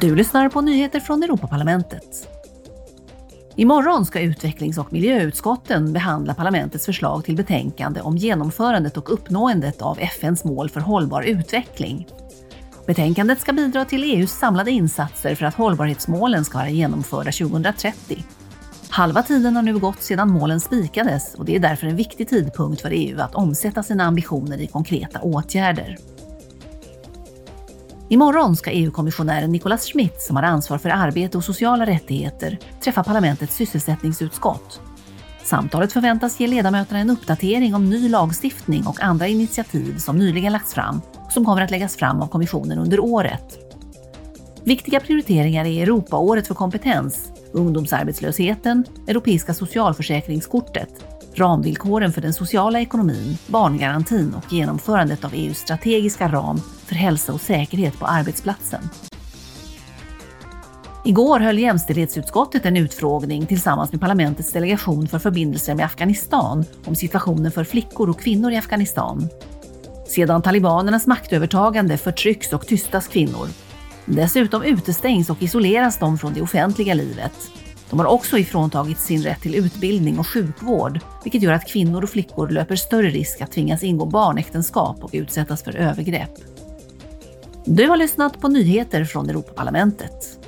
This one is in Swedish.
Du lyssnar på nyheter från Europaparlamentet. Imorgon ska utvecklings och miljöutskotten behandla parlamentets förslag till betänkande om genomförandet och uppnåendet av FNs mål för hållbar utveckling. Betänkandet ska bidra till EUs samlade insatser för att hållbarhetsmålen ska vara genomförda 2030. Halva tiden har nu gått sedan målen spikades och det är därför en viktig tidpunkt för EU att omsätta sina ambitioner i konkreta åtgärder. Imorgon ska EU-kommissionären Nicolas Schmidt, som har ansvar för arbete och sociala rättigheter, träffa parlamentets sysselsättningsutskott. Samtalet förväntas ge ledamöterna en uppdatering om ny lagstiftning och andra initiativ som nyligen lagts fram och som kommer att läggas fram av kommissionen under året. Viktiga prioriteringar är Europaåret för kompetens, ungdomsarbetslösheten, Europeiska socialförsäkringskortet, ramvillkoren för den sociala ekonomin, barngarantin och genomförandet av EUs strategiska ram för hälsa och säkerhet på arbetsplatsen. Igår höll jämställdhetsutskottet en utfrågning tillsammans med parlamentets delegation för förbindelser med Afghanistan om situationen för flickor och kvinnor i Afghanistan. Sedan talibanernas maktövertagande förtrycks och tystas kvinnor. Dessutom utestängs och isoleras de från det offentliga livet. De har också ifråntagits sin rätt till utbildning och sjukvård, vilket gör att kvinnor och flickor löper större risk att tvingas ingå barnäktenskap och utsättas för övergrepp. Du har lyssnat på nyheter från Europaparlamentet.